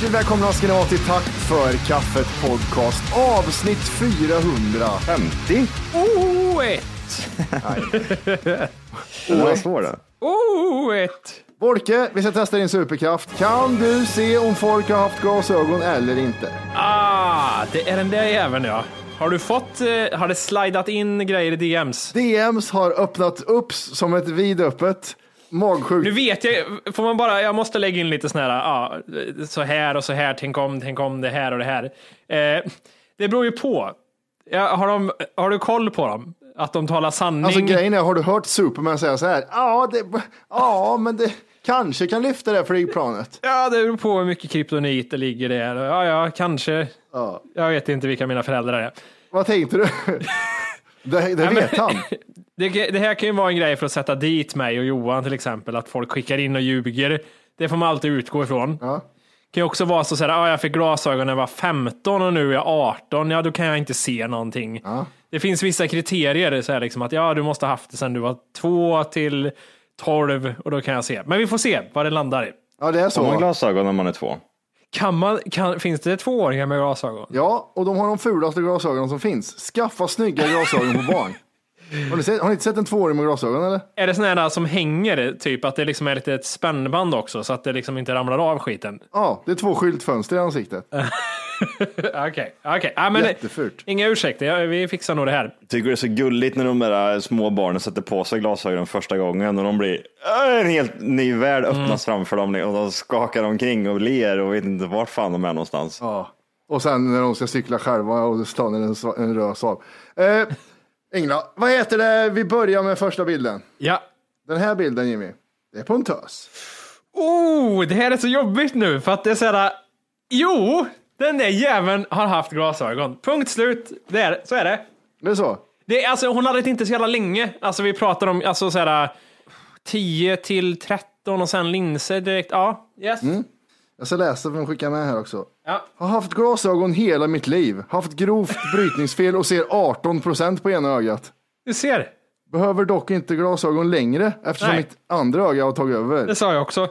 Hjärtligt välkomna ska ni vara till Tack för kaffet podcast avsnitt 450. Oh, ett! Vad står det? Oh, ett! Borke, vi ska testa din superkraft. Kan du se om folk har haft glasögon eller inte? Ah, det är den där jäveln ja. Har du fått, eh, har det slidat in grejer i DMs? DMs har öppnat upp som ett vidöppet magsjukt. Nu vet jag, får man bara, jag måste lägga in lite sån här, ja, så här och så här, tänk om, tänk om det här och det här. Eh, det beror ju på. Ja, har, de, har du koll på dem? Att de talar sanning? Alltså grejen är, har du hört Superman säga så här? Ja, det, ja men det kanske kan lyfta det här flygplanet. Ja, det beror på hur mycket kryptonit det ligger där. Ja, ja, kanske. Ja. Jag vet inte vilka mina föräldrar är. Vad tänkte du? Det, det vet han. Det, det här kan ju vara en grej för att sätta dit mig och Johan till exempel, att folk skickar in och ljuger. Det får man alltid utgå ifrån. Ja. Det kan ju också vara så att ah, jag fick glasögon när jag var 15 och nu är jag 18. Ja, då kan jag inte se någonting. Det finns vissa kriterier, så här, liksom, att ja, du måste ha haft det sedan du var 2 till 12 och då kan jag se. Men vi får se vad det landar i. Ja, det är Får man så. glasögon när man är två? Kan man, kan, finns det tvååringar med glasögon? Ja, och de har de fulaste glasögonen som finns. Skaffa snygga glasögon på barn. Har ni, sett, har ni inte sett en tvååring med glasögon eller? Är det sådana här som hänger, typ att det liksom är lite ett spännband också så att det liksom inte ramlar av skiten? Ja, det är två skyltfönster i ansiktet. Okej, okej. Ja, men Jättefult. Inga ursäkter, ja, vi fixar nog det här. Tycker det är så gulligt när de där små barnen sätter på sig glasögonen första gången och de blir äh, en helt ny värld öppnas framför dem och de skakar omkring och ler och vet inte vart fan de är någonstans. Ja. Och sen när de ska cykla själva och det står en, en röd sav. Eh, Engla, vad heter det? Vi börjar med första bilden. Ja. Den här bilden Jimmy, det är på en tös. Oh, det här är så jobbigt nu för att det är så här. Jo, den där jäveln har haft glasögon. Punkt slut. Det är, så är det. Det är så? det är, alltså, hon hade det inte så jävla länge. Alltså vi pratar om alltså, så här, 10 till 13 och sen linser direkt. Ja, yes. Jag ska läsa för de skickar med här också. Ja. Har haft glasögon hela mitt liv. Haft grovt brytningsfel och ser 18 procent på ena ögat. Du ser. Behöver dock inte glasögon längre eftersom Nej. mitt andra öga har tagit över. Det sa jag också.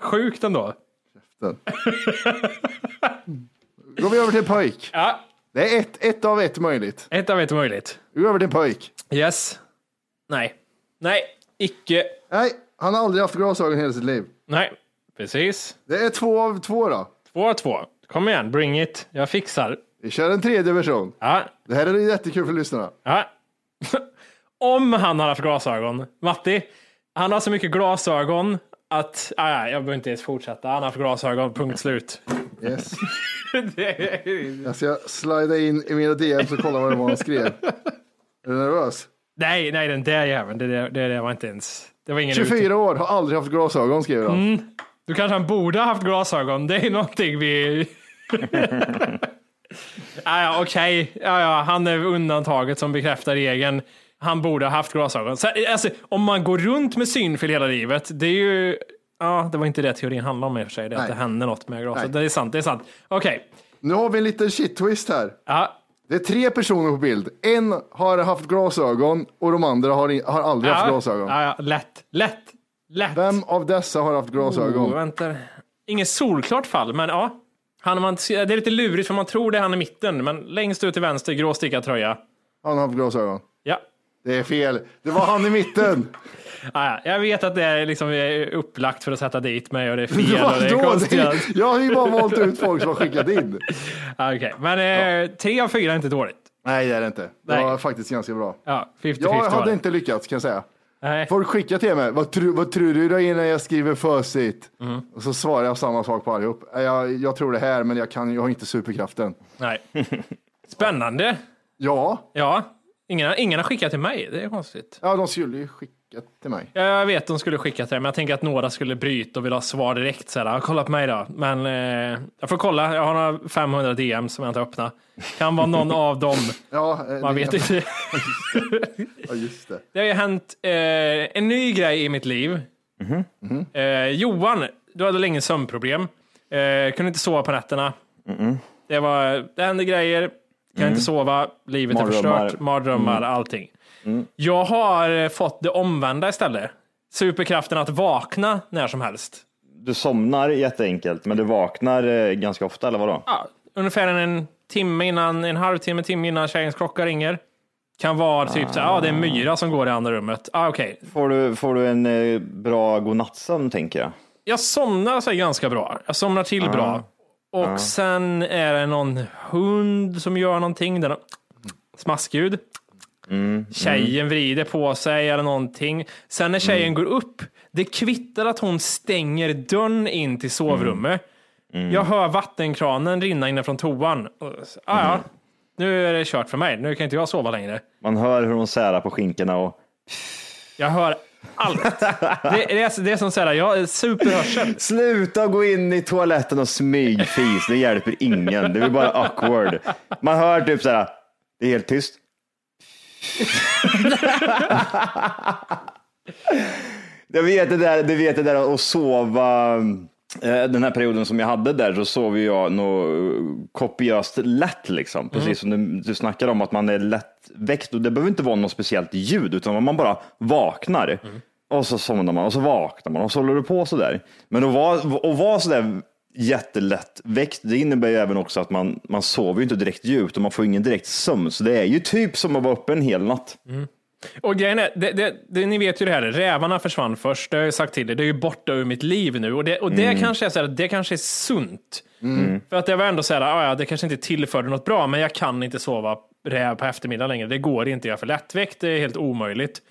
Sjukt ändå. Den. Går vi över till pojk. Ja, Det är ett, ett av ett möjligt. ett av ett möjligt. Vi går över till pojk. Yes. Nej. Nej, icke. Nej, han har aldrig haft glasögon hela sitt liv. Nej, precis. Det är två av två då. Två av två. Kom igen, bring it. Jag fixar. Vi kör en tredje version. Ja, Det här är jättekul för lyssnarna. ja. Om han har haft glasögon. Matti, han har så mycket glasögon att, ah, ja, jag behöver inte ens fortsätta. Han har haft glasögon, punkt slut. Yes. Är- Jag ska slida in i mina DMs och kolla vad det var han skrev. Är du nervös? nej, nej, den där jäveln, det, det, det, var inte ens... Det var ingen 24 år, har aldrig haft glasögon skriver han. Mm. Du kanske han borde ha haft glasögon. Det är någonting vi... ah, ja, Okej, ja, ja, han är undantaget som bekräftar regeln. Han borde ha haft glasögon. Så, alltså, om man går runt med synfel hela livet, det är ju... Ja, det var inte det teorin handlade om i och för sig. Det att det händer något med glasögon. Det är sant, det är sant. Okej. Nu har vi en liten shit twist här. Ja, Det är tre personer på bild. En har haft glasögon och de andra har, har aldrig haft ja, glasögon. ja, ja, lätt, lätt, lätt. Vem av dessa har haft glasögon? Oh, vänta. Inget solklart fall, men ja. Han, man, det är lite lurigt för man tror det är han i mitten, men längst ut till vänster, grå stickad tröja. Han har haft glasögon. Ja. Det är fel. Det var han i mitten. Ah, ja. Jag vet att det är liksom upplagt för att sätta dit mig och det är fel och det är. Det- Jag har ju bara valt ut folk som har skickat in. Okej, men eh, tre av fyra är inte dåligt. Nej, det är det inte. Det Nej. var faktiskt ganska bra. Ja, 50-50 Jag var hade det. inte lyckats kan jag säga. Nej. Folk skickar till mig, vad, tro, vad tror du då innan jag skriver facit? Mm. Och så svarar jag samma sak på allihop. Jag, jag tror det här, men jag, kan, jag har inte superkraften. Nej. Spännande. Ja, Ja, ingen, ingen har skickat till mig. Det är konstigt. ja de skulle ju skicka till mig. Jag vet de skulle skicka till dig, men jag tänker att några skulle bryta och vilja ha svar direkt. Så här, "Ah, kolla på mig då. Men eh, jag får kolla. Jag har några 500 DM som jag inte öppnat. Kan vara någon av dem. Ja, eh, Man vet inte. Ja, just det. Det har ju hänt eh, en ny grej i mitt liv. Mhm. Eh, Johan, du hade länge sömnproblem. Eh, kunde inte sova på nätterna. Det, var, det hände grejer. Kan inte sova. Livet är förstört. Mardrömmar, allting. Jag har eh, fått det omvända istället. Superkraften att vakna när som helst. Du somnar jätteenkelt, men du vaknar eh, ganska ofta, eller vadå? Ja, ungefär en timme innan, en halvtimme, timme innan tjejens klocka ringer. Kan vara typ så här, ja det är en myra som går i andra rummet. Ah, Okej, Får du, får du en eh, bra godnattsömn, tänker jag? jag somnar så ganska bra. Jag somnar till bra. Och sen är det någon hund som gör någonting. Den har smaskljud. Tjejen vrider på sig eller någonting. Sen när tjejen går upp, det kvittar att hon stänger dörren in till sovrummet. Jag hör vattenkranen rinna från toan. Ah, ja, nu är det kört för mig. Nu kan inte jag sova längre. Man hör hur hon särar på skinkorna och Jag hör allt. Det, det, är, det är som så här, jag är superhörsel. Sluta gå in i toaletten och smygfis, det hjälper ingen. Det blir bara awkward. Man hör typ så här, det är helt tyst. Jag vet det där, det vet det där att sova. eh, Den här perioden som jag hade där så sov jag nog kopiöst lätt liksom. Precis som du, du snackar om att man är lättväckt och det behöver inte vara något speciellt ljud utan man bara vaknar. Och så somnar man och så vaknar man och så håller du på sådär. Men att vara, att vara sådär jättelätt väckt, det innebär ju även också att man, man sover ju inte direkt djupt och man får ingen direkt sömn. Så det är ju typ som att vara uppe en hel natt. Och grejen är, det, det, det, ni vet ju det här, rävarna försvann först, det har jag sagt till er, det är ju borta ur mitt liv nu. Och det, och det kanske är så här, det kanske är sunt. För att det var ändå så här, ah, ja, det kanske inte tillförde något bra, men jag kan inte sova räv på eftermiddagen längre. Det går inte, jag är för lättväckt, det är helt omöjligt.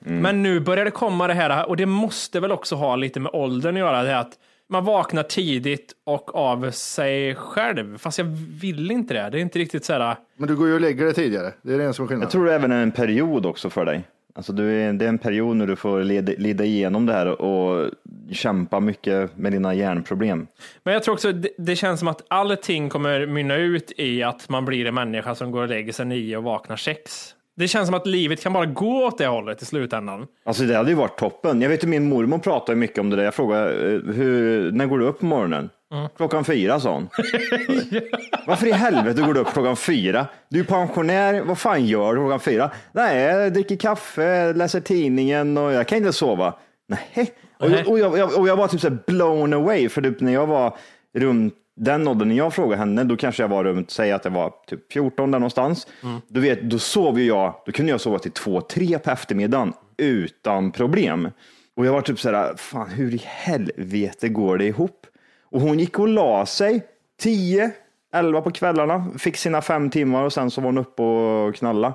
Men nu börjar det komma det här, och det måste väl också ha lite med åldern att göra, det att man vaknar tidigt och av sig själv. Fast jag vill inte det. Det är inte riktigt så här, Men du går ju och lägger dig tidigare. Det är det som är skillnaden. Jag tror det även är en period också för dig. Alltså du är, det är en period när du får leda, lida igenom det här och kämpa mycket med dina hjärnproblem. Men jag tror också det, det känns som att allting kommer mynna ut i att man blir en människa som går och lägger sig nio och vaknar sex. Det känns som att livet kan bara gå åt det hållet i slutändan. Alltså det hade ju varit toppen. Jag vet att min mormor pratar ju mycket om det där. Jag frågade, eh, hur, när går du upp på morgonen? Klockan fyra sa hon. Varför i helvete går du upp klockan fyra? Du är pensionär, vad fan gör du klockan fyra? Nej, jag dricker kaffe, läser tidningen och jag kan inte sova. Nej. Och, jag, och, jag, och jag var typ så blown away, för typ när jag var runt den åldern, när jag frågade henne, då kanske jag var runt, säg att jag var typ 14 där någonstans. Du vet, då sov jag, då kunde jag sova till 2-3 på eftermiddagen utan problem. Och jag var typ så här, fan hur i helvete går det ihop? Och hon gick och la sig 10, 11 på kvällarna, fick sina fem timmar och sen så var hon uppe och knalla.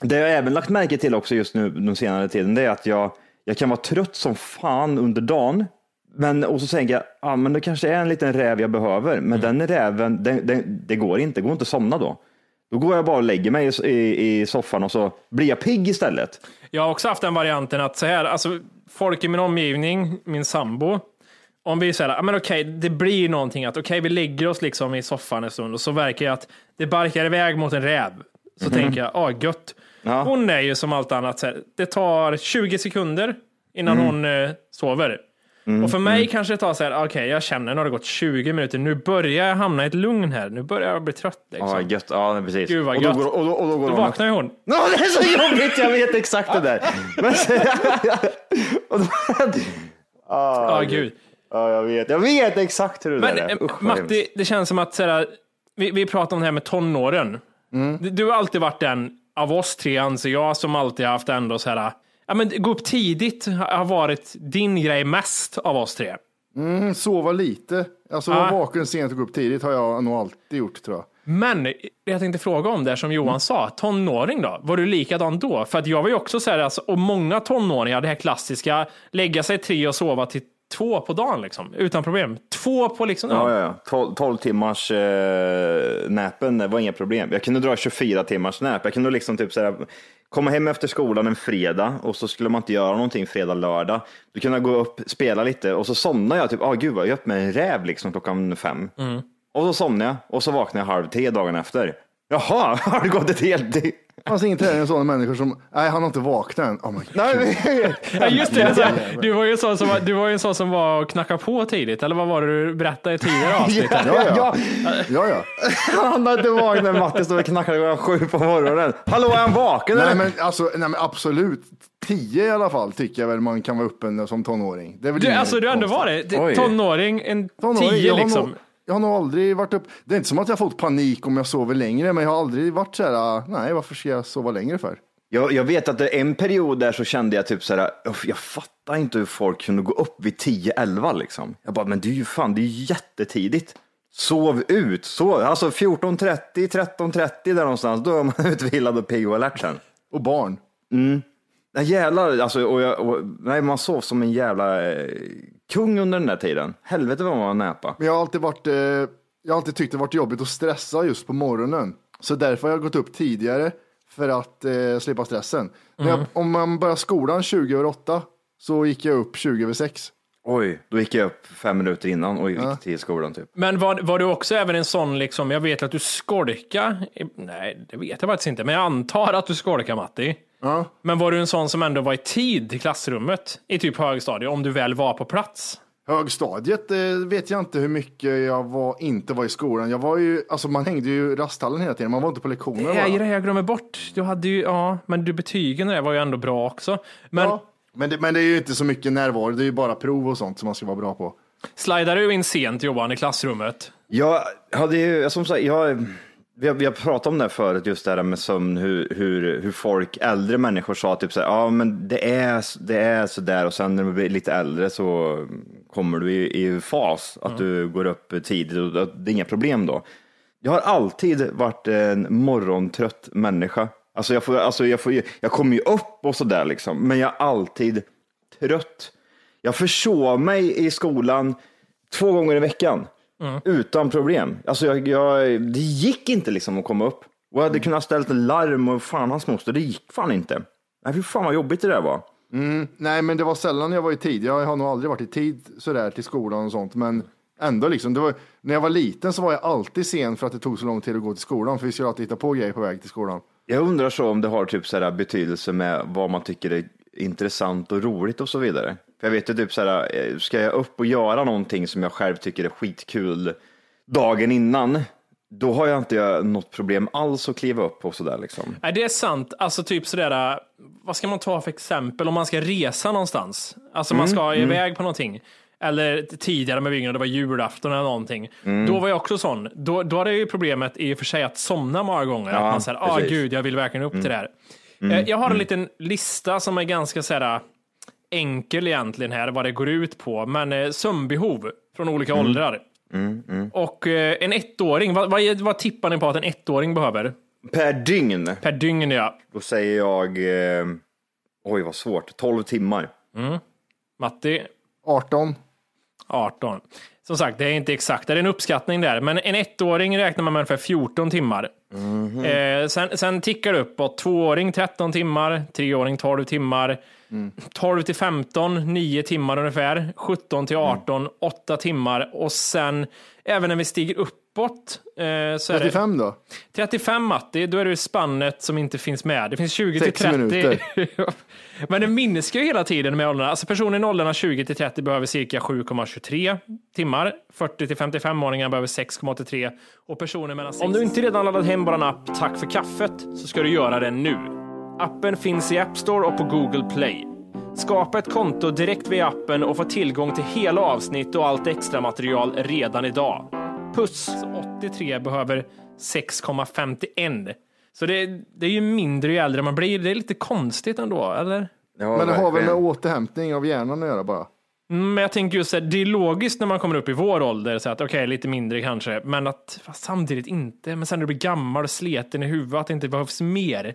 Det jag även lagt märke till också just nu den senare tiden, det är att jag, jag kan vara trött som fan under dagen Men, och så tänker jag, ja men det kanske är en liten räv jag behöver, men den räven, den, den, det går inte, det går inte att somna då. Då går jag bara och lägger mig i, i, soffan och så blir jag pigg istället. Jag har också haft den varianten att så här, alltså folk i min omgivning, min sambo, om vi säger, men okej, det blir någonting att okej, vi lägger oss liksom i soffan en stund och så verkar jag att det barkar iväg mot en räv. Så tänker jag, ah gött. Ja. Hon är ju som allt annat, så här, det tar 20 sekunder innan hon eh, sover. Och för mig kanske det tar så här, okej, jag känner, nu har det gått 20 minuter, nu börjar jag hamna i ett lugn här, nu börjar jag bli trött. Liksom. Ja, gött. Ja, precis. Gud vad och då gött. går, och då, och då går Då hon vaknar ju hon. Ja, det är så jobbigt, jag vet exakt det där. Men, och då, Ja, gud. ja, jag vet, jag vet exakt hur det Men där är. eh, Usch. Matti, det känns som att så här, vi, vi pratar om det här med tonåren. Mm. Du, du har alltid varit den av oss tre, anser jag, som alltid haft ändå så här, ja men gå upp tidigt har varit din grej mest av oss tre. Mm, sova lite. Alltså vara vaken sent och gå upp tidigt har jag nog alltid gjort tror jag. Men jag tänkte fråga om det som Johan Mm. sa, tonåring då? Var du likadan då? För att jag var ju också så här, alltså, och många tonåringar, det här klassiska, lägga sig tre och sova till två på dagen liksom, utan problem. Två på liksom, Ja, ja, ja. 12, 12 timmars eh, näpen var inga problem. Jag kunde dra 24 timmars nap. Jag kunde liksom typ så här, komma hem efter skolan en fredag och så skulle man inte göra någonting fredag, lördag. Då kunde jag gå upp, spela lite och så somnade jag typ, ah, gud vad jag är uppe med en räv liksom klockan fem. Och så somnade jag och så vaknade jag halv tre dagen efter. Jaha, har det gått ett helt dygn? Det fanns inte en sån människor som, nej han har inte vaknat än. Oh my God. Nej, Ja, just det. Så här, du var ju en sån som, var- du var ju en sån som var och knackade på tidigt, eller vad var det du berättade i tidigare avsnitt? Ja, ja. ja. Ja, ja. Han har inte vaknat när Matti stod och knackade klockan sju på morgonen. Hallå, är han vaken Nej eller? men, alltså, nej men absolut, tio i alla fall tycker jag väl man kan vara uppe som tonåring. Det är väl Du, inget alltså du har ändå varit tonåring, en Tonåring, tio liksom. Jag har nog aldrig varit upp, det är inte som att jag har fått panik om jag sover längre, men jag har aldrig varit så här, nej varför ska jag sova längre för? Jag, jag vet att det en period där så kände jag typ så här, "Uff, jag fattar inte hur folk kunde gå upp vid 10-11 liksom. Jag bara, men det är ju fan, det är ju jättetidigt. Sov ut, sov, alltså 14.30, 13.30 där någonstans, då är man utvilad och pigg och alert sen. Och barn. Nej, jävlar, alltså, och jag, och, nej, man sov som en jävla eh, kung under den där tiden. Helvete vad man var näpa. Men jag har alltid varit, eh, jag har alltid tyckt det varit jobbigt att stressa just på morgonen. Så därför har jag gått upp tidigare för att eh, slippa stressen. När jag, om man börjar skolan 20 över 8 så gick jag upp 20 över 6. Oj, då gick jag upp fem minuter innan och gick till skolan typ. Men var, var du också även en sån, liksom, jag vet att du skolka. Nej, det vet jag faktiskt inte, men jag antar att du skolkar Matti. Ja. Men var du en sån som ändå var i tid till klassrummet i typ högstadiet, om du väl var på plats? Högstadiet eh, vet jag inte hur mycket jag var, inte var i skolan. Jag var ju, alltså man hängde ju i rasthallen hela tiden, man var inte på lektioner Det är bara. det jag glömmer bort. Du hade ju, ja, men du betygen där var ju ändå bra också. Men Ja. Men, det, men det är ju inte så mycket närvaro, det är ju bara prov och sånt som man ska vara bra på. slidar du in sent Johan i klassrummet? Jag hade ju, som sagt, jag, vi, har, vi har pratat om det här förut, just det här med sömn, hur, hur, hur folk, äldre människor sa typ så här, ja men det är, det är så där och sen när du blir lite äldre så kommer du i, i fas, att du går upp tidigt och det är inga problem då. Jag har alltid varit en morgontrött människa. Alltså jag, får, alltså jag, får, jag kommer ju upp och sådär liksom, men jag är alltid trött. Jag försov mig i skolan två gånger i veckan. Utan problem. Alltså jag, jag, det gick inte liksom att komma upp. Och jag hade kunnat ställt larm och fan hans moster, det gick fan inte. Nej, fy fan vad jobbigt det där var. Nej, men det var sällan jag var i tid. Jag har nog aldrig varit i tid sådär till skolan och sånt, men ändå liksom. Var, när jag var liten så var jag alltid sen för att det tog så lång tid att gå till skolan, för vi skulle alltid hitta på grejer på väg till skolan. Jag undrar så om det har typ så betydelse med vad man tycker är intressant och roligt och så vidare. För jag vet ju typ så här, eh, ska jag upp och göra någonting som jag själv tycker är skitkul dagen innan, då har jag inte något problem alls att kliva upp och sådär liksom. Nej, det är sant. Alltså typ sådär, vad ska man ta för exempel om man ska resa någonstans? Alltså man ska iväg på någonting. Eller tidigare med vingen, det var julafton eller någonting. Då var jag också sån. Då, då hade jag ju problemet i och för sig att somna många gånger. Ja, att man säger, ah gud, jag vill verkligen upp till det här. Eh, Jag har en liten lista som är ganska såhär enkel egentligen här, vad det går ut på. Men eh, sömnbehov från olika åldrar. Och eh, en ettåring, vad, vad, vad tippar ni på att en ettåring behöver? Per dygn, Per dygn, ja. då säger jag, eh, oj vad svårt, 12 timmar. Matti, 18. 18. Som sagt, det är inte exakt, det är en uppskattning där, men en ettåring räknar man med ungefär 14 timmar. Eh, sen, sen tickar det uppåt, tvååring 13 timmar, treåring 12 timmar, 12 till 15, 9 timmar ungefär, 17 till 18, 8 timmar och sen även när vi stiger uppåt eh, så är det 35 då? 35 Matti, då är det spannet som inte finns med. Det finns 20 till Sex 30. minuter. Men det minskar ju hela tiden med åldrarna. Alltså personer i åldrarna 20 till 30 behöver cirka 7,23 timmar. 40 till 55-åringar behöver 6,83 och personer mellan Om du inte redan laddat hem vår app Tack för kaffet så ska du göra det nu. Appen finns i App Store och på Google Play. Skapa ett konto direkt via appen och få tillgång till hela avsnitt och allt extra material redan idag. Puss 83 behöver 6,51. Så det, det är ju mindre ju äldre man blir. Det är lite konstigt ändå, eller? Ja, Men det har väl med återhämtning av hjärnan att göra bara? Mm, Men jag tänker just att det är logiskt när man kommer upp i vår ålder, så att okej, lite mindre kanske, men att fast samtidigt inte. Men sen när du blir gammal och sleten i huvudet, att det inte behövs mer.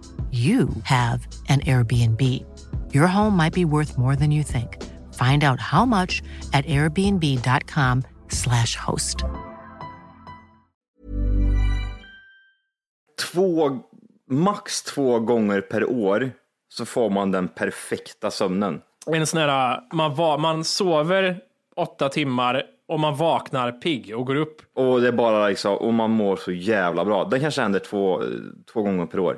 you have an Airbnb. Your home might be worth more than you think. Find out how much at airbnb.com/slash host. två, max två gånger per år så får man den perfekta sömnen. En sån här, man, va, man sover åtta timmar och man vaknar pigg och går upp. Och det är bara liksom, och man mår så jävla bra. Det kanske händer två, två gånger per år.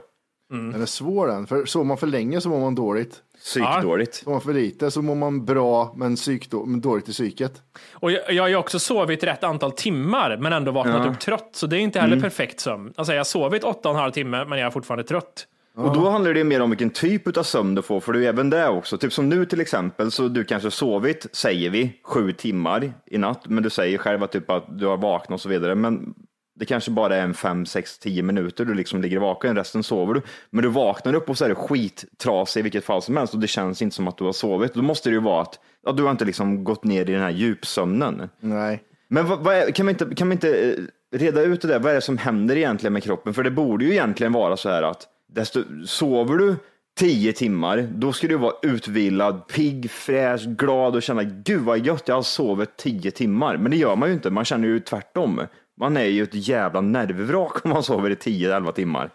Den är svår den, för sover man för länge så mår man dåligt. Psykdåligt. Sover man för lite så mår man bra men, psykdå- men dåligt i psyket. Och jag, jag har ju också sovit rätt antal timmar men ändå vaknat Ja. upp trött. Så det är inte heller perfekt sömn. Alltså jag har sovit åtta och en halv timme men jag är fortfarande trött. Och då handlar det mer om vilken typ av sömn du får, för det är ju även det också. Typ som nu till exempel, så du kanske sovit, säger vi, sju timmar i natt, men du säger själv att, typ att du har vaknat och så vidare. Men det kanske bara är en fem, sex, tio minuter du liksom ligger vaken, resten sover du. Men du vaknar upp och så är du skittrasig i vilket fall som helst och det känns inte som att du har sovit. Då måste det ju vara att ja, du har inte liksom gått ner i den här djupsömnen. Nej. Men vad, vad är, kan, man inte, kan man inte eh, reda ut det där? Vad är det som händer egentligen med kroppen? För det borde ju egentligen vara så här att desto, sover du tio timmar, då ska du vara utvilad, pigg, fräsch, glad och känna gud vad gött, jag har sovit tio timmar. Men det gör man ju inte, man känner ju tvärtom. Man är ju ett jävla nervvrak om man sover i 10-11 timmar.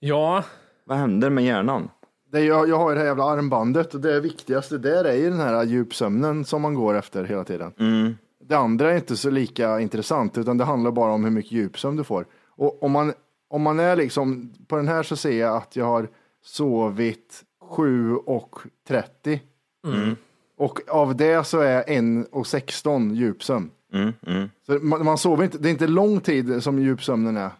Ja, Vad händer med hjärnan? Det är, jag, jag har ju det här jävla armbandet och det viktigaste där är ju den här djupsömnen som man går efter hela tiden. Det andra är inte så lika intressant utan det handlar bara om hur mycket djupsömn du får. Och om man, om man är liksom, på den här så ser jag att jag har sovit 7 och 30. Och av det så är 1 och 16 djupsömn. Så man, man sover inte, det är inte lång tid som djupsömnen är.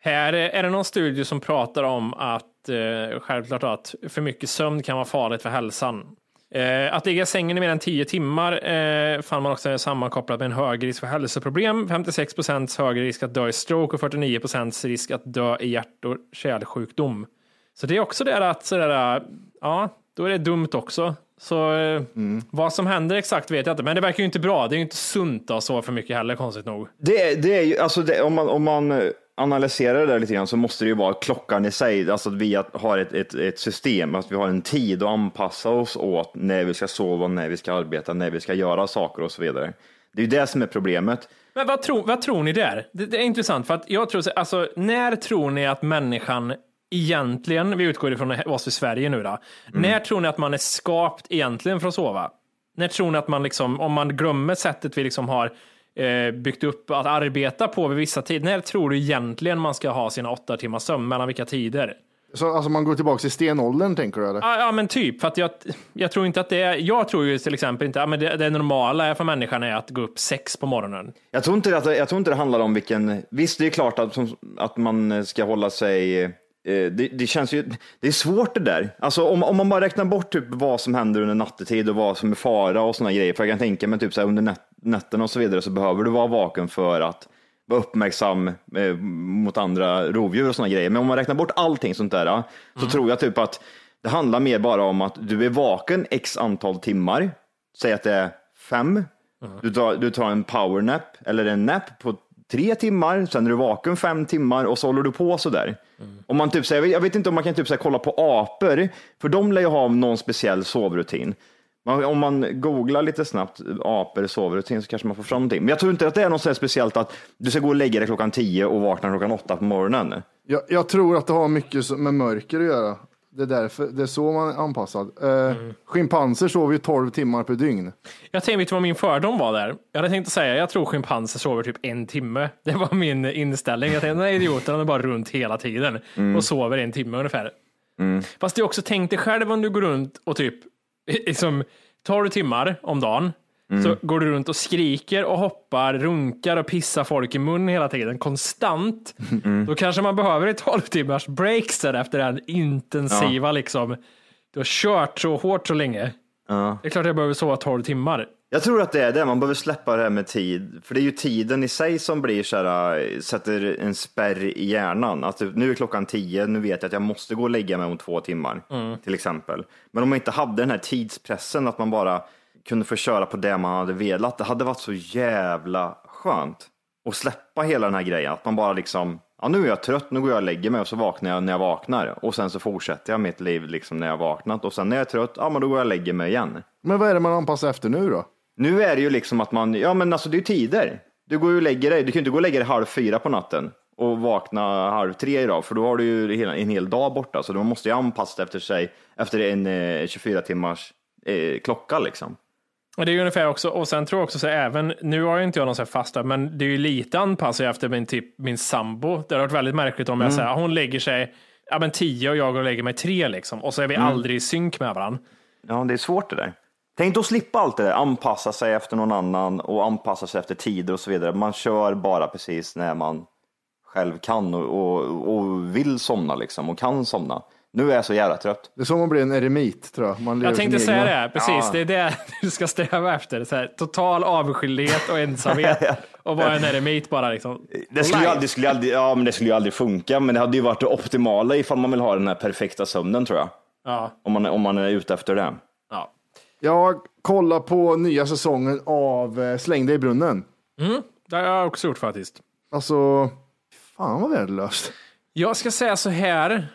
här är det någon studie som pratar om att eh, självklart att för mycket sömn kan vara farligt för hälsan. Eh, att ligga i sängen i mer än 10 timmar eh, fann man också är sammankopplat med en hög risk för hälsoproblem. 56 procents högre risk att dö i stroke och 49 procents risk att dö i hjärt och kärlsjukdom. Så det är också det att sådär, ja, då är det dumt också. Så eh, vad som händer exakt vet jag inte, men det verkar ju inte bra. Det är ju inte sunt att sova för mycket heller, konstigt nog. Det, det är ju, alltså det, om, man, om man eh, analyserar det där lite grann så måste det ju vara klockan i sig, alltså att vi har ett, ett, ett system, att vi har en tid att anpassa oss åt när vi ska sova, när vi ska arbeta, när vi ska göra saker och så vidare. Det är ju det som är problemet. Men vad, tror- vad tror ni där? Det, det är intressant, för att jag tror, så- alltså, när tror ni att människan egentligen, vi utgår ifrån oss i Sverige nu då. När tror ni att man är skapt egentligen för att sova? När tror ni att man liksom, om man glömmer sättet vi liksom har eh, byggt upp att arbeta på vid vissa tider, när tror du egentligen man ska ha sina åtta timmars sömn, mellan vilka tider? Så alltså man går tillbaka till stenåldern tänker du eller? Ja, ja men typ, för att jag, jag tror inte att det är, jag tror ju till exempel inte, ja, men det, det normala för människan är att gå upp sex på morgonen. Jag tror, inte att, jag tror inte det handlar om vilken, visst det är klart att, att man ska hålla sig, det, det känns ju, det är svårt det där. Alltså om, om man bara räknar bort typ vad som händer under nattetid och vad som är fara och sådana grejer, för jag kan tänka mig typ så här, under nät, nätterna och så vidare så behöver du vara vaken för att vara uppmärksam eh, mot andra rovdjur och sådana grejer. Men om man räknar bort allting sånt där, eh, så tror jag typ att det handlar mer bara om att du är vaken x antal timmar, säg att det är fem, du, tar, du tar en powernap eller en nap på tre timmar, sen är du vaken fem timmar och så håller du på sådär. Om man typ, säger, jag vet inte om man kan typ, så här, kolla på apor, för de lär ju ha någon speciell sovrutin. Man, om man googlar lite snabbt apor sovrutin så kanske man får fram någonting. Men jag tror inte att det är något så speciellt att du ska gå och lägga dig klockan tio och vakna klockan åtta på morgonen. Jag, jag tror att det har mycket med mörker att göra. Det är därför, det är så man är anpassad. Eh, Schimpanser sover ju 12 timmar per dygn. Jag tänkte, vet du vad min fördom var där? Jag hade tänkt att säga, jag tror schimpanser sover typ en timme. Det var min inställning. Jag tänkte, den här idioten är bara runt hela tiden och sover en timme ungefär. Fast jag också tänkte själv om du går runt och typ, liksom, tar du timmar om dagen, så går du runt och skriker och hoppar, runkar och pissar folk i mun hela tiden, konstant. Då kanske man behöver ett 12 timmars break sen efter den intensiva liksom, du har kört så hårt så länge. Ja. Det är klart jag behöver sova 12 timmar. Jag tror att det är det, man behöver släppa det här med tid. För det är ju tiden i sig som blir så här, äh, sätter en spärr i hjärnan. Att typ, nu är klockan tio, nu vet jag att jag måste gå och lägga mig om två timmar, till exempel. Men om man inte hade den här tidspressen, att man bara kunde få köra på det man hade velat, det hade varit så jävla skönt. Och släppa hela den här grejen, att man bara liksom, ja nu är jag trött, nu går jag och lägger mig och så vaknar jag när jag vaknar. Och sen så fortsätter jag mitt liv liksom när jag vaknat. Och sen när jag är trött, ja men då går jag och lägger mig igen. Men vad är det man anpassar efter nu då? Nu är det ju liksom att man, ja men alltså det är ju tider. Du går ju och lägger dig, du kan ju inte gå och lägga dig halv fyra på natten och vakna halv tre idag, för då har du ju en hel dag borta. Så man måste ju anpassa efter sig, efter en eh, 24 timmars eh, klocka liksom. Och det är ju ungefär också, och sen tror jag också så här, även, nu har ju inte jag någon så här fasta, men det är ju lite anpassat efter min, typ, min sambo. Det har varit väldigt märkligt om jag säger, hon lägger sig ja, men tio och jag går och lägger mig tre liksom, och så är vi aldrig i synk med varandra. Ja, det är svårt det där. Tänk att slippa allt det där, anpassa sig efter någon annan och anpassa sig efter tider och så vidare. Man kör bara precis när man själv kan och, och, och vill somna liksom och kan somna. Nu är jag så jävla trött. Det är som att bli en eremit tror jag. Man lever Jag tänkte sin säga egna. det, precis, Ja. det är det du ska sträva efter. Så här, total avskildhet och ensamhet och vara en eremit bara liksom. Det skulle, aldrig, skulle aldrig, ja, men det skulle ju aldrig funka, men det hade ju varit det optimala ifall man vill ha den här perfekta sömnen tror jag. Ja, Om man, om man är ute efter det. ja. Jag kollar på nya säsongen av eh, Släng dig i brunnen. Det har jag också gjort faktiskt. Alltså, fan vad värdelöst. Jag ska säga så här,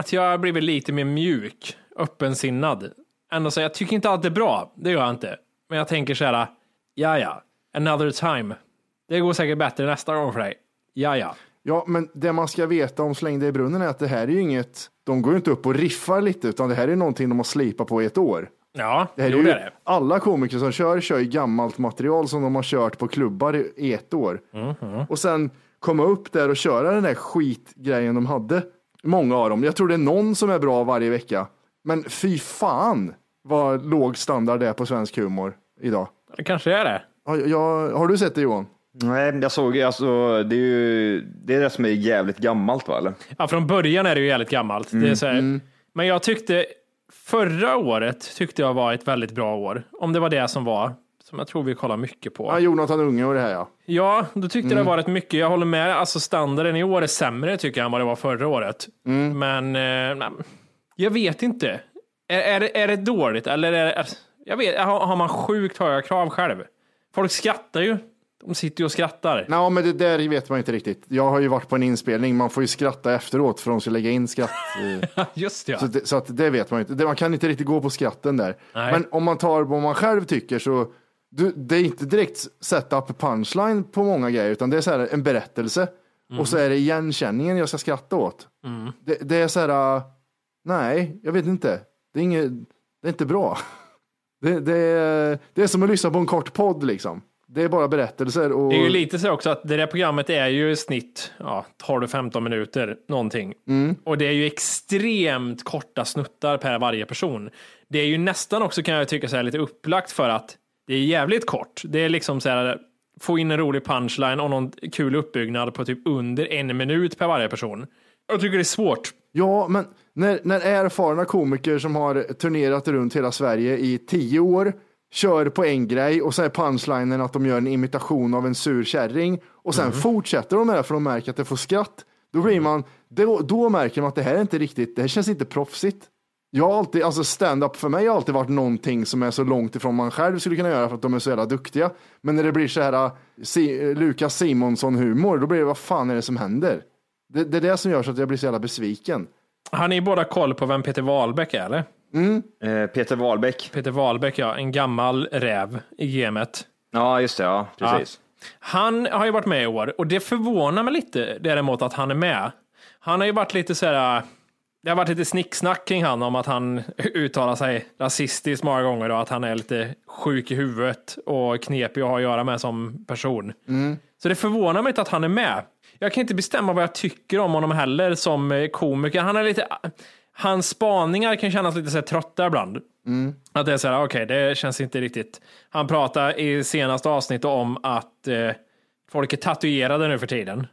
att jag har blivit lite mer mjuk, öppensinnad. Ändå så jag tycker inte det är bra, det gör jag inte. Men jag tänker så här, ja ja, another time. Det går säkert bättre nästa gång för dig. Ja ja. Ja, men det man ska veta om Släng dig i brunnen är att det här är ju inget, de går ju inte upp och riffar lite, utan det här är någonting de har slipat på i ett år. Ja, Det här är jo, ju, det är det. Alla komiker som kör, kör ju gammalt material som de har kört på klubbar i- ett år. Mhm. Och sen komma upp där och köra den där skitgrejen de hade. Många av dem. Jag tror det är någon som är bra varje vecka. Men fy fan vad låg standard det är på svensk humor idag. Det kanske är det. Ja, jag, har du sett det Johan? Nej, jag såg, alltså, det är ju det, är det som är jävligt gammalt va? Eller? Ja, från början är det ju jävligt gammalt. Det är så här. Men jag tyckte förra året tyckte jag var ett väldigt bra år. Om det var det som var, som jag tror vi kollar mycket på. Ja, Jonathan Unge och det här ja. Ja, då tyckte jag det varit mycket. Jag håller med. Alltså standarden i år är sämre tycker jag än vad det var förra året. Men eh, jag vet inte. Är, är, det, är det dåligt eller är det, jag vet, har, har man sjukt höga krav själv? Folk skrattar ju. De sitter ju och skrattar. Nej, men det där vet man inte riktigt. Jag har ju varit på en inspelning, man får ju skratta efteråt för de ska lägga in skratt. eh, Just det, ja. Så, det, så att det vet man ju inte. Man kan inte riktigt gå på skratten där. Nej. Men om man tar vad man själv tycker så du, det är inte direkt setup punchline på många grejer, utan det är så här en berättelse. och så är det igenkänningen jag ska skratta åt. Det, det är så här, äh, nej, jag vet inte. Det är, inget, det är inte bra. Det, det, är, det är som att lyssna på en kort podd liksom. Det är bara berättelser. Och... Det är ju lite så också att det där programmet är ju i snitt ja, 12-15 minuter någonting. Och det är ju extremt korta snuttar per varje person. Det är ju nästan också kan jag tycka så här lite upplagt för att det är jävligt kort. Det är liksom så här få in en rolig punchline och någon kul uppbyggnad på typ under en minut per varje person. Jag tycker det är svårt. Ja, men när, när erfarna komiker som har turnerat runt hela Sverige i tio år kör på en grej och så är punchlinen att de gör en imitation av en sur kärring och sen fortsätter de med det för de märker att det får skratt. Då blir man, då, då märker man att det här är inte riktigt, det här känns inte proffsigt. Jag har alltid, alltså stand-up för mig har alltid varit någonting som är så långt ifrån man själv skulle kunna göra för att de är så jävla duktiga. Men när det blir så här si, Lukas Simonsson humor, då blir det vad fan är det som händer? Det, det är det som gör så att jag blir så jävla besviken. Har ni båda koll på vem Peter Wahlbeck är eller? Eh, Peter Wahlbeck. Peter Wahlbeck ja, en gammal räv i gamet. Ja, just det. Ja, precis. Han har ju varit med i år och det förvånar mig lite däremot att han är med. Han har ju varit lite så här. Det har varit lite snicksnack kring han om att han uttalar sig rasistiskt många gånger och att han är lite sjuk i huvudet och knepig att ha att göra med som person. Så det förvånar mig inte att han är med. Jag kan inte bestämma vad jag tycker om honom heller som eh, komiker. Han är lite, hans spaningar kan kännas lite så här trötta ibland. Att det är så här, okej, det känns inte riktigt. Han pratar i senaste avsnittet om att eh, folk är tatuerade nu för tiden.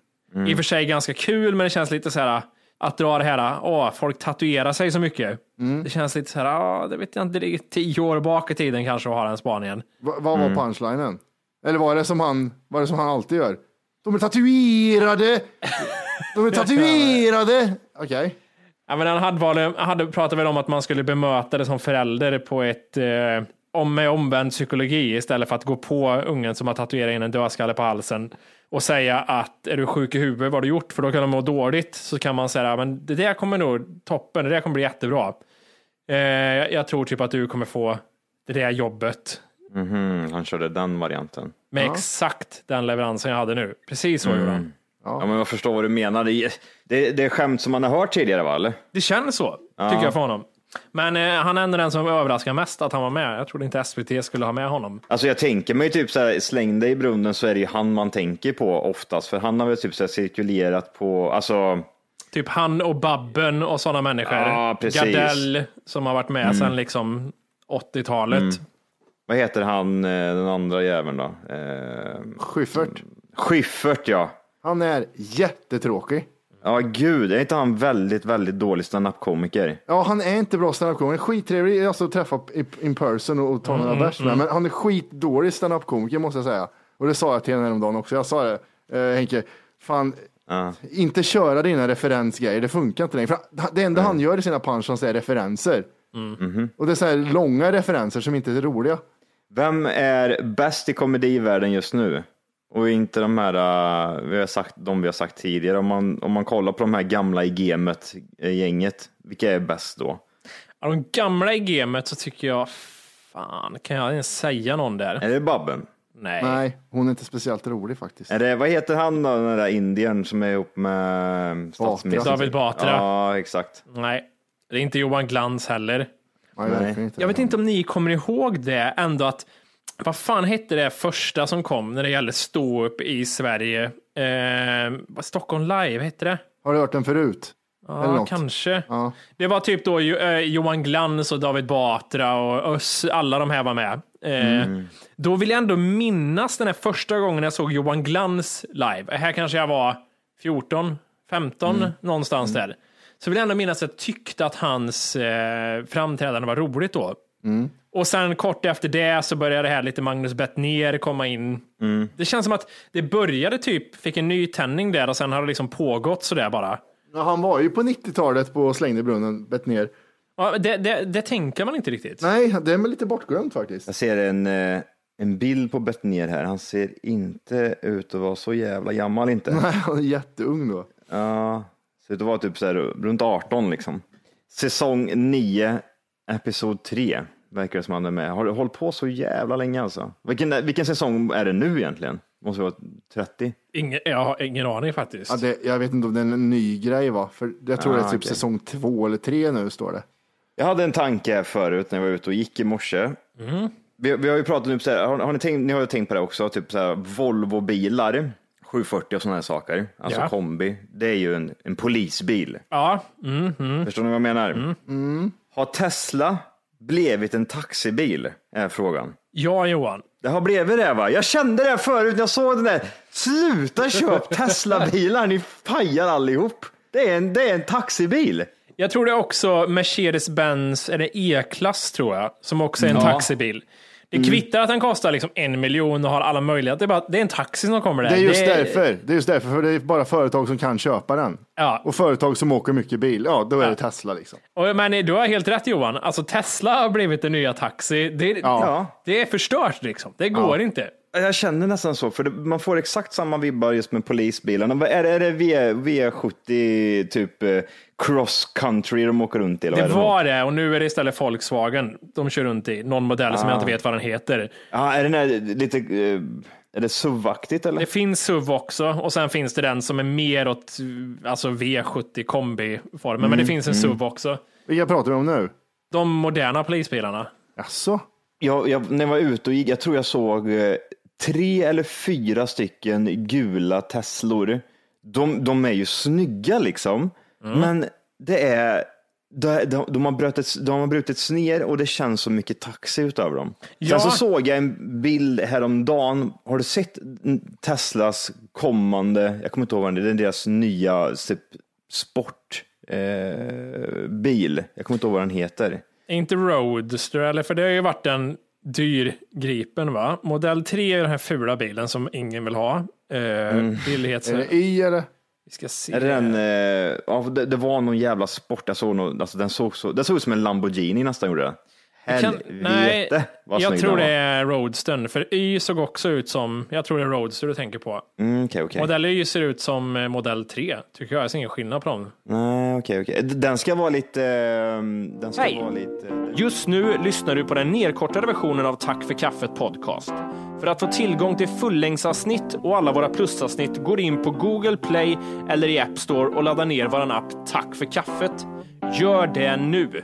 I och för sig ganska kul, men det känns lite så här att dra det här, åh, folk tatuerar sig så mycket. Det känns lite så här, ja, det vet jag inte, det är tio år bak i tiden kanske att ha den spaningen. Va, vad var punchlinen? Eller var det som han, var det som han alltid gör? De är tatuerade! De är tatuerade! Okej. Ja, men han hade, hade pratat väl om att man skulle bemöta det som förälder på ett eh, om med omvänd psykologi istället för att gå på ungen som har tatuerat in en dödskalle på halsen och säga att är du sjuk i huvudet, vad har du gjort? För då kan de må dåligt. Så kan man säga, men det där kommer nog toppen, det där kommer bli jättebra. Eh, jag tror typ att du kommer få det där jobbet Mhm, han körde den varianten. med exakt den leveransen jag hade nu. Precis så gjorde han. Ja, men jag förstår vad du menar. Det är, det, det är skämt som man har hört tidigare, va? Eller? Det känns så, tycker jag för honom. Men eh, han är ändå den som överraskar mest att han var med. Jag trodde inte SVT skulle ha med honom. Alltså jag tänker mig typ så här, släng dig i brunnen så är det ju han man tänker på oftast. För han har väl typ så här cirkulerat på, alltså, Typ han och Babben och sådana människor. Ja, precis. Mm. Gardell som har varit med sedan liksom 80-talet. vad heter han, eh, den andra jäveln då? Eh, Schyffert. Schyffert ja. Han är jättetråkig. Ja gud, är inte han väldigt, väldigt dålig standup-komiker? Ja, han är inte bra standup-komiker. Skittrevlig alltså, att träffa in person och, och ta några bärs med. Men han är skitdålig standup-komiker måste jag säga. Och det sa jag till honom häromdagen också. Jag sa det, eh, Henke, fan, inte köra dina referensgrejer. Det funkar inte längre. För det enda han gör i sina punchlines är referenser. Och det är så här långa referenser som inte är roliga. Vem är bäst i komedivärlden just nu? Och inte de här, uh, vi har sagt, de vi har sagt tidigare. Om man, om man kollar på de här gamla i gamet, eh, gänget, vilka är bäst då? Av de gamla i gamet så tycker jag, fan, kan jag ens säga någon där? Är det Babben? Nej. Nej, hon är inte speciellt rolig faktiskt. Är det, vad heter han då, den där indiern som är ihop med statsministern? David Batra. Ja, exakt. Nej. Det är inte Johan Glans heller. Nej, inte. Jag vet inte om ni kommer ihåg det ändå att vad fan hette det första som kom när det gällde stå upp i Sverige? Eh, Stockholm live hette det? Har du hört den förut? Ja, kanske. Ja. Det var typ då eh, Johan Glans och David Batra och Öss, alla de här var med. Eh, Då vill jag ändå minnas den här första gången jag såg Johan Glans live. Här kanske jag var 14, 15 någonstans där. Så vill jag ändå minnas att jag tyckte att hans eh, framträdande var roligt då. Och sen kort efter det så började det här lite Magnus Bettner komma in. Det känns som att det började typ, fick en ny tändning där och sen har det liksom pågått sådär bara. Ja, han var ju på 90-talet på Slängde brunnen, bett ner. Ja, det, det, det tänker man inte riktigt. Nej, det är lite bortglömt faktiskt. Jag ser en, eh, en bild på Bettner här. Han ser inte ut att vara så jävla gammal inte. Nej, han är jätteung då. Ja, ser ut att vara typ så här, runt 18 liksom. Säsong 9, episod 3 verkar det som han är med. Har du hållit på så jävla länge alltså? Vilken, vilken säsong är det nu egentligen? Måste vara 30. Ingen, jag har ingen aning faktiskt. Ja, det, jag vet inte om det är en ny grej va? För jag tror Ah, det är typ okej. säsong två eller tre nu står det. Jag hade en tanke förut när jag var ute och gick i morse. Vi, vi har ju pratat nu, så här, har, har ni, tänkt, ni har ju tänkt på det också, typ så här, Volvo-bilar, 740 och sådana här saker, alltså Ja. kombi, det är ju en, en polisbil. Ja, mm, mm. Förstår ni vad jag menar? Har Tesla blivit en taxibil? Är frågan. ja Johan. Det har blivit det va? Jag kände det förut när jag såg den där. Sluta köp Tesla-bilar, ni pajar allihop. Det är en, det är en taxibil. Jag tror det är också Mercedes-Benz, eller E-klass tror jag, som också är en Ja. taxibil. Det kvittar att den kostar liksom en miljon och har alla möjligheter. Det är, bara, det är en taxi som kommer där. Det är just därför. Det är just därför, för det är bara företag som kan köpa den. Ja. Och företag som åker mycket bil, ja då är det Tesla liksom. Och, men du har helt rätt Johan. Alltså Tesla har blivit den nya taxi. Det, Ja. det är förstört liksom. Det går inte. Jag känner nästan så, för det, man får exakt samma vibbar just med polisbilarna. Är det, är det v, V70 typ eh, cross country de åker runt i? Eller Det var det och nu är det istället Volkswagen de kör runt i. Någon modell som jag Ah. inte vet vad den heter. Ja, är den här lite, eh, är det SUV-aktigt eller? Det finns SUV också och sen finns det den som är mer åt alltså V70 kombi-formen. Men det Mm, finns en SUV också. Vilka pratar vi om nu? De moderna polisbilarna. Jaså? Jag, jag, när jag var ute och gick, jag tror jag såg eh, tre eller fyra stycken gula Teslor. De, de är ju snygga liksom, men det är de, de, de, har brutits, de har brutits ner och det känns så mycket taxi utav dem. Ja. Sen så såg jag en bild häromdagen. Har du sett Teslas kommande, jag kommer inte ihåg vad det är, det är deras nya typ, sportbil. Eh, jag kommer inte ihåg vad den heter. Inte Roadster, eller för det har ju varit en dyr gripen va? Modell 3 är den här fula bilen som ingen vill ha. Eh, Billighets... Är det Y eller? Vi ska se. Är det den, eh, ja, det, det var någon jävla sport, jag såg någon, alltså den såg så, det såg ut som en Lamborghini nästan gjorde det. Kan, nej, vad jag tror det är Roadstern. För Y såg också ut som, jag tror det är Roadster du tänker på. Mm, Okej, okej. Modell Y ser ut som eh, modell 3, tycker jag. Jag ser ingen skillnad på dem. Nej, okej, okej. Den ska vara lite, eh, den ska Hej. vara lite... Just nu lyssnar du på den nedkortade versionen av Tack för kaffet podcast. För att få tillgång till fullängdsavsnitt och alla våra plusavsnitt går in på Google Play eller i App Store och laddar ner vår app Tack för kaffet. Gör det nu!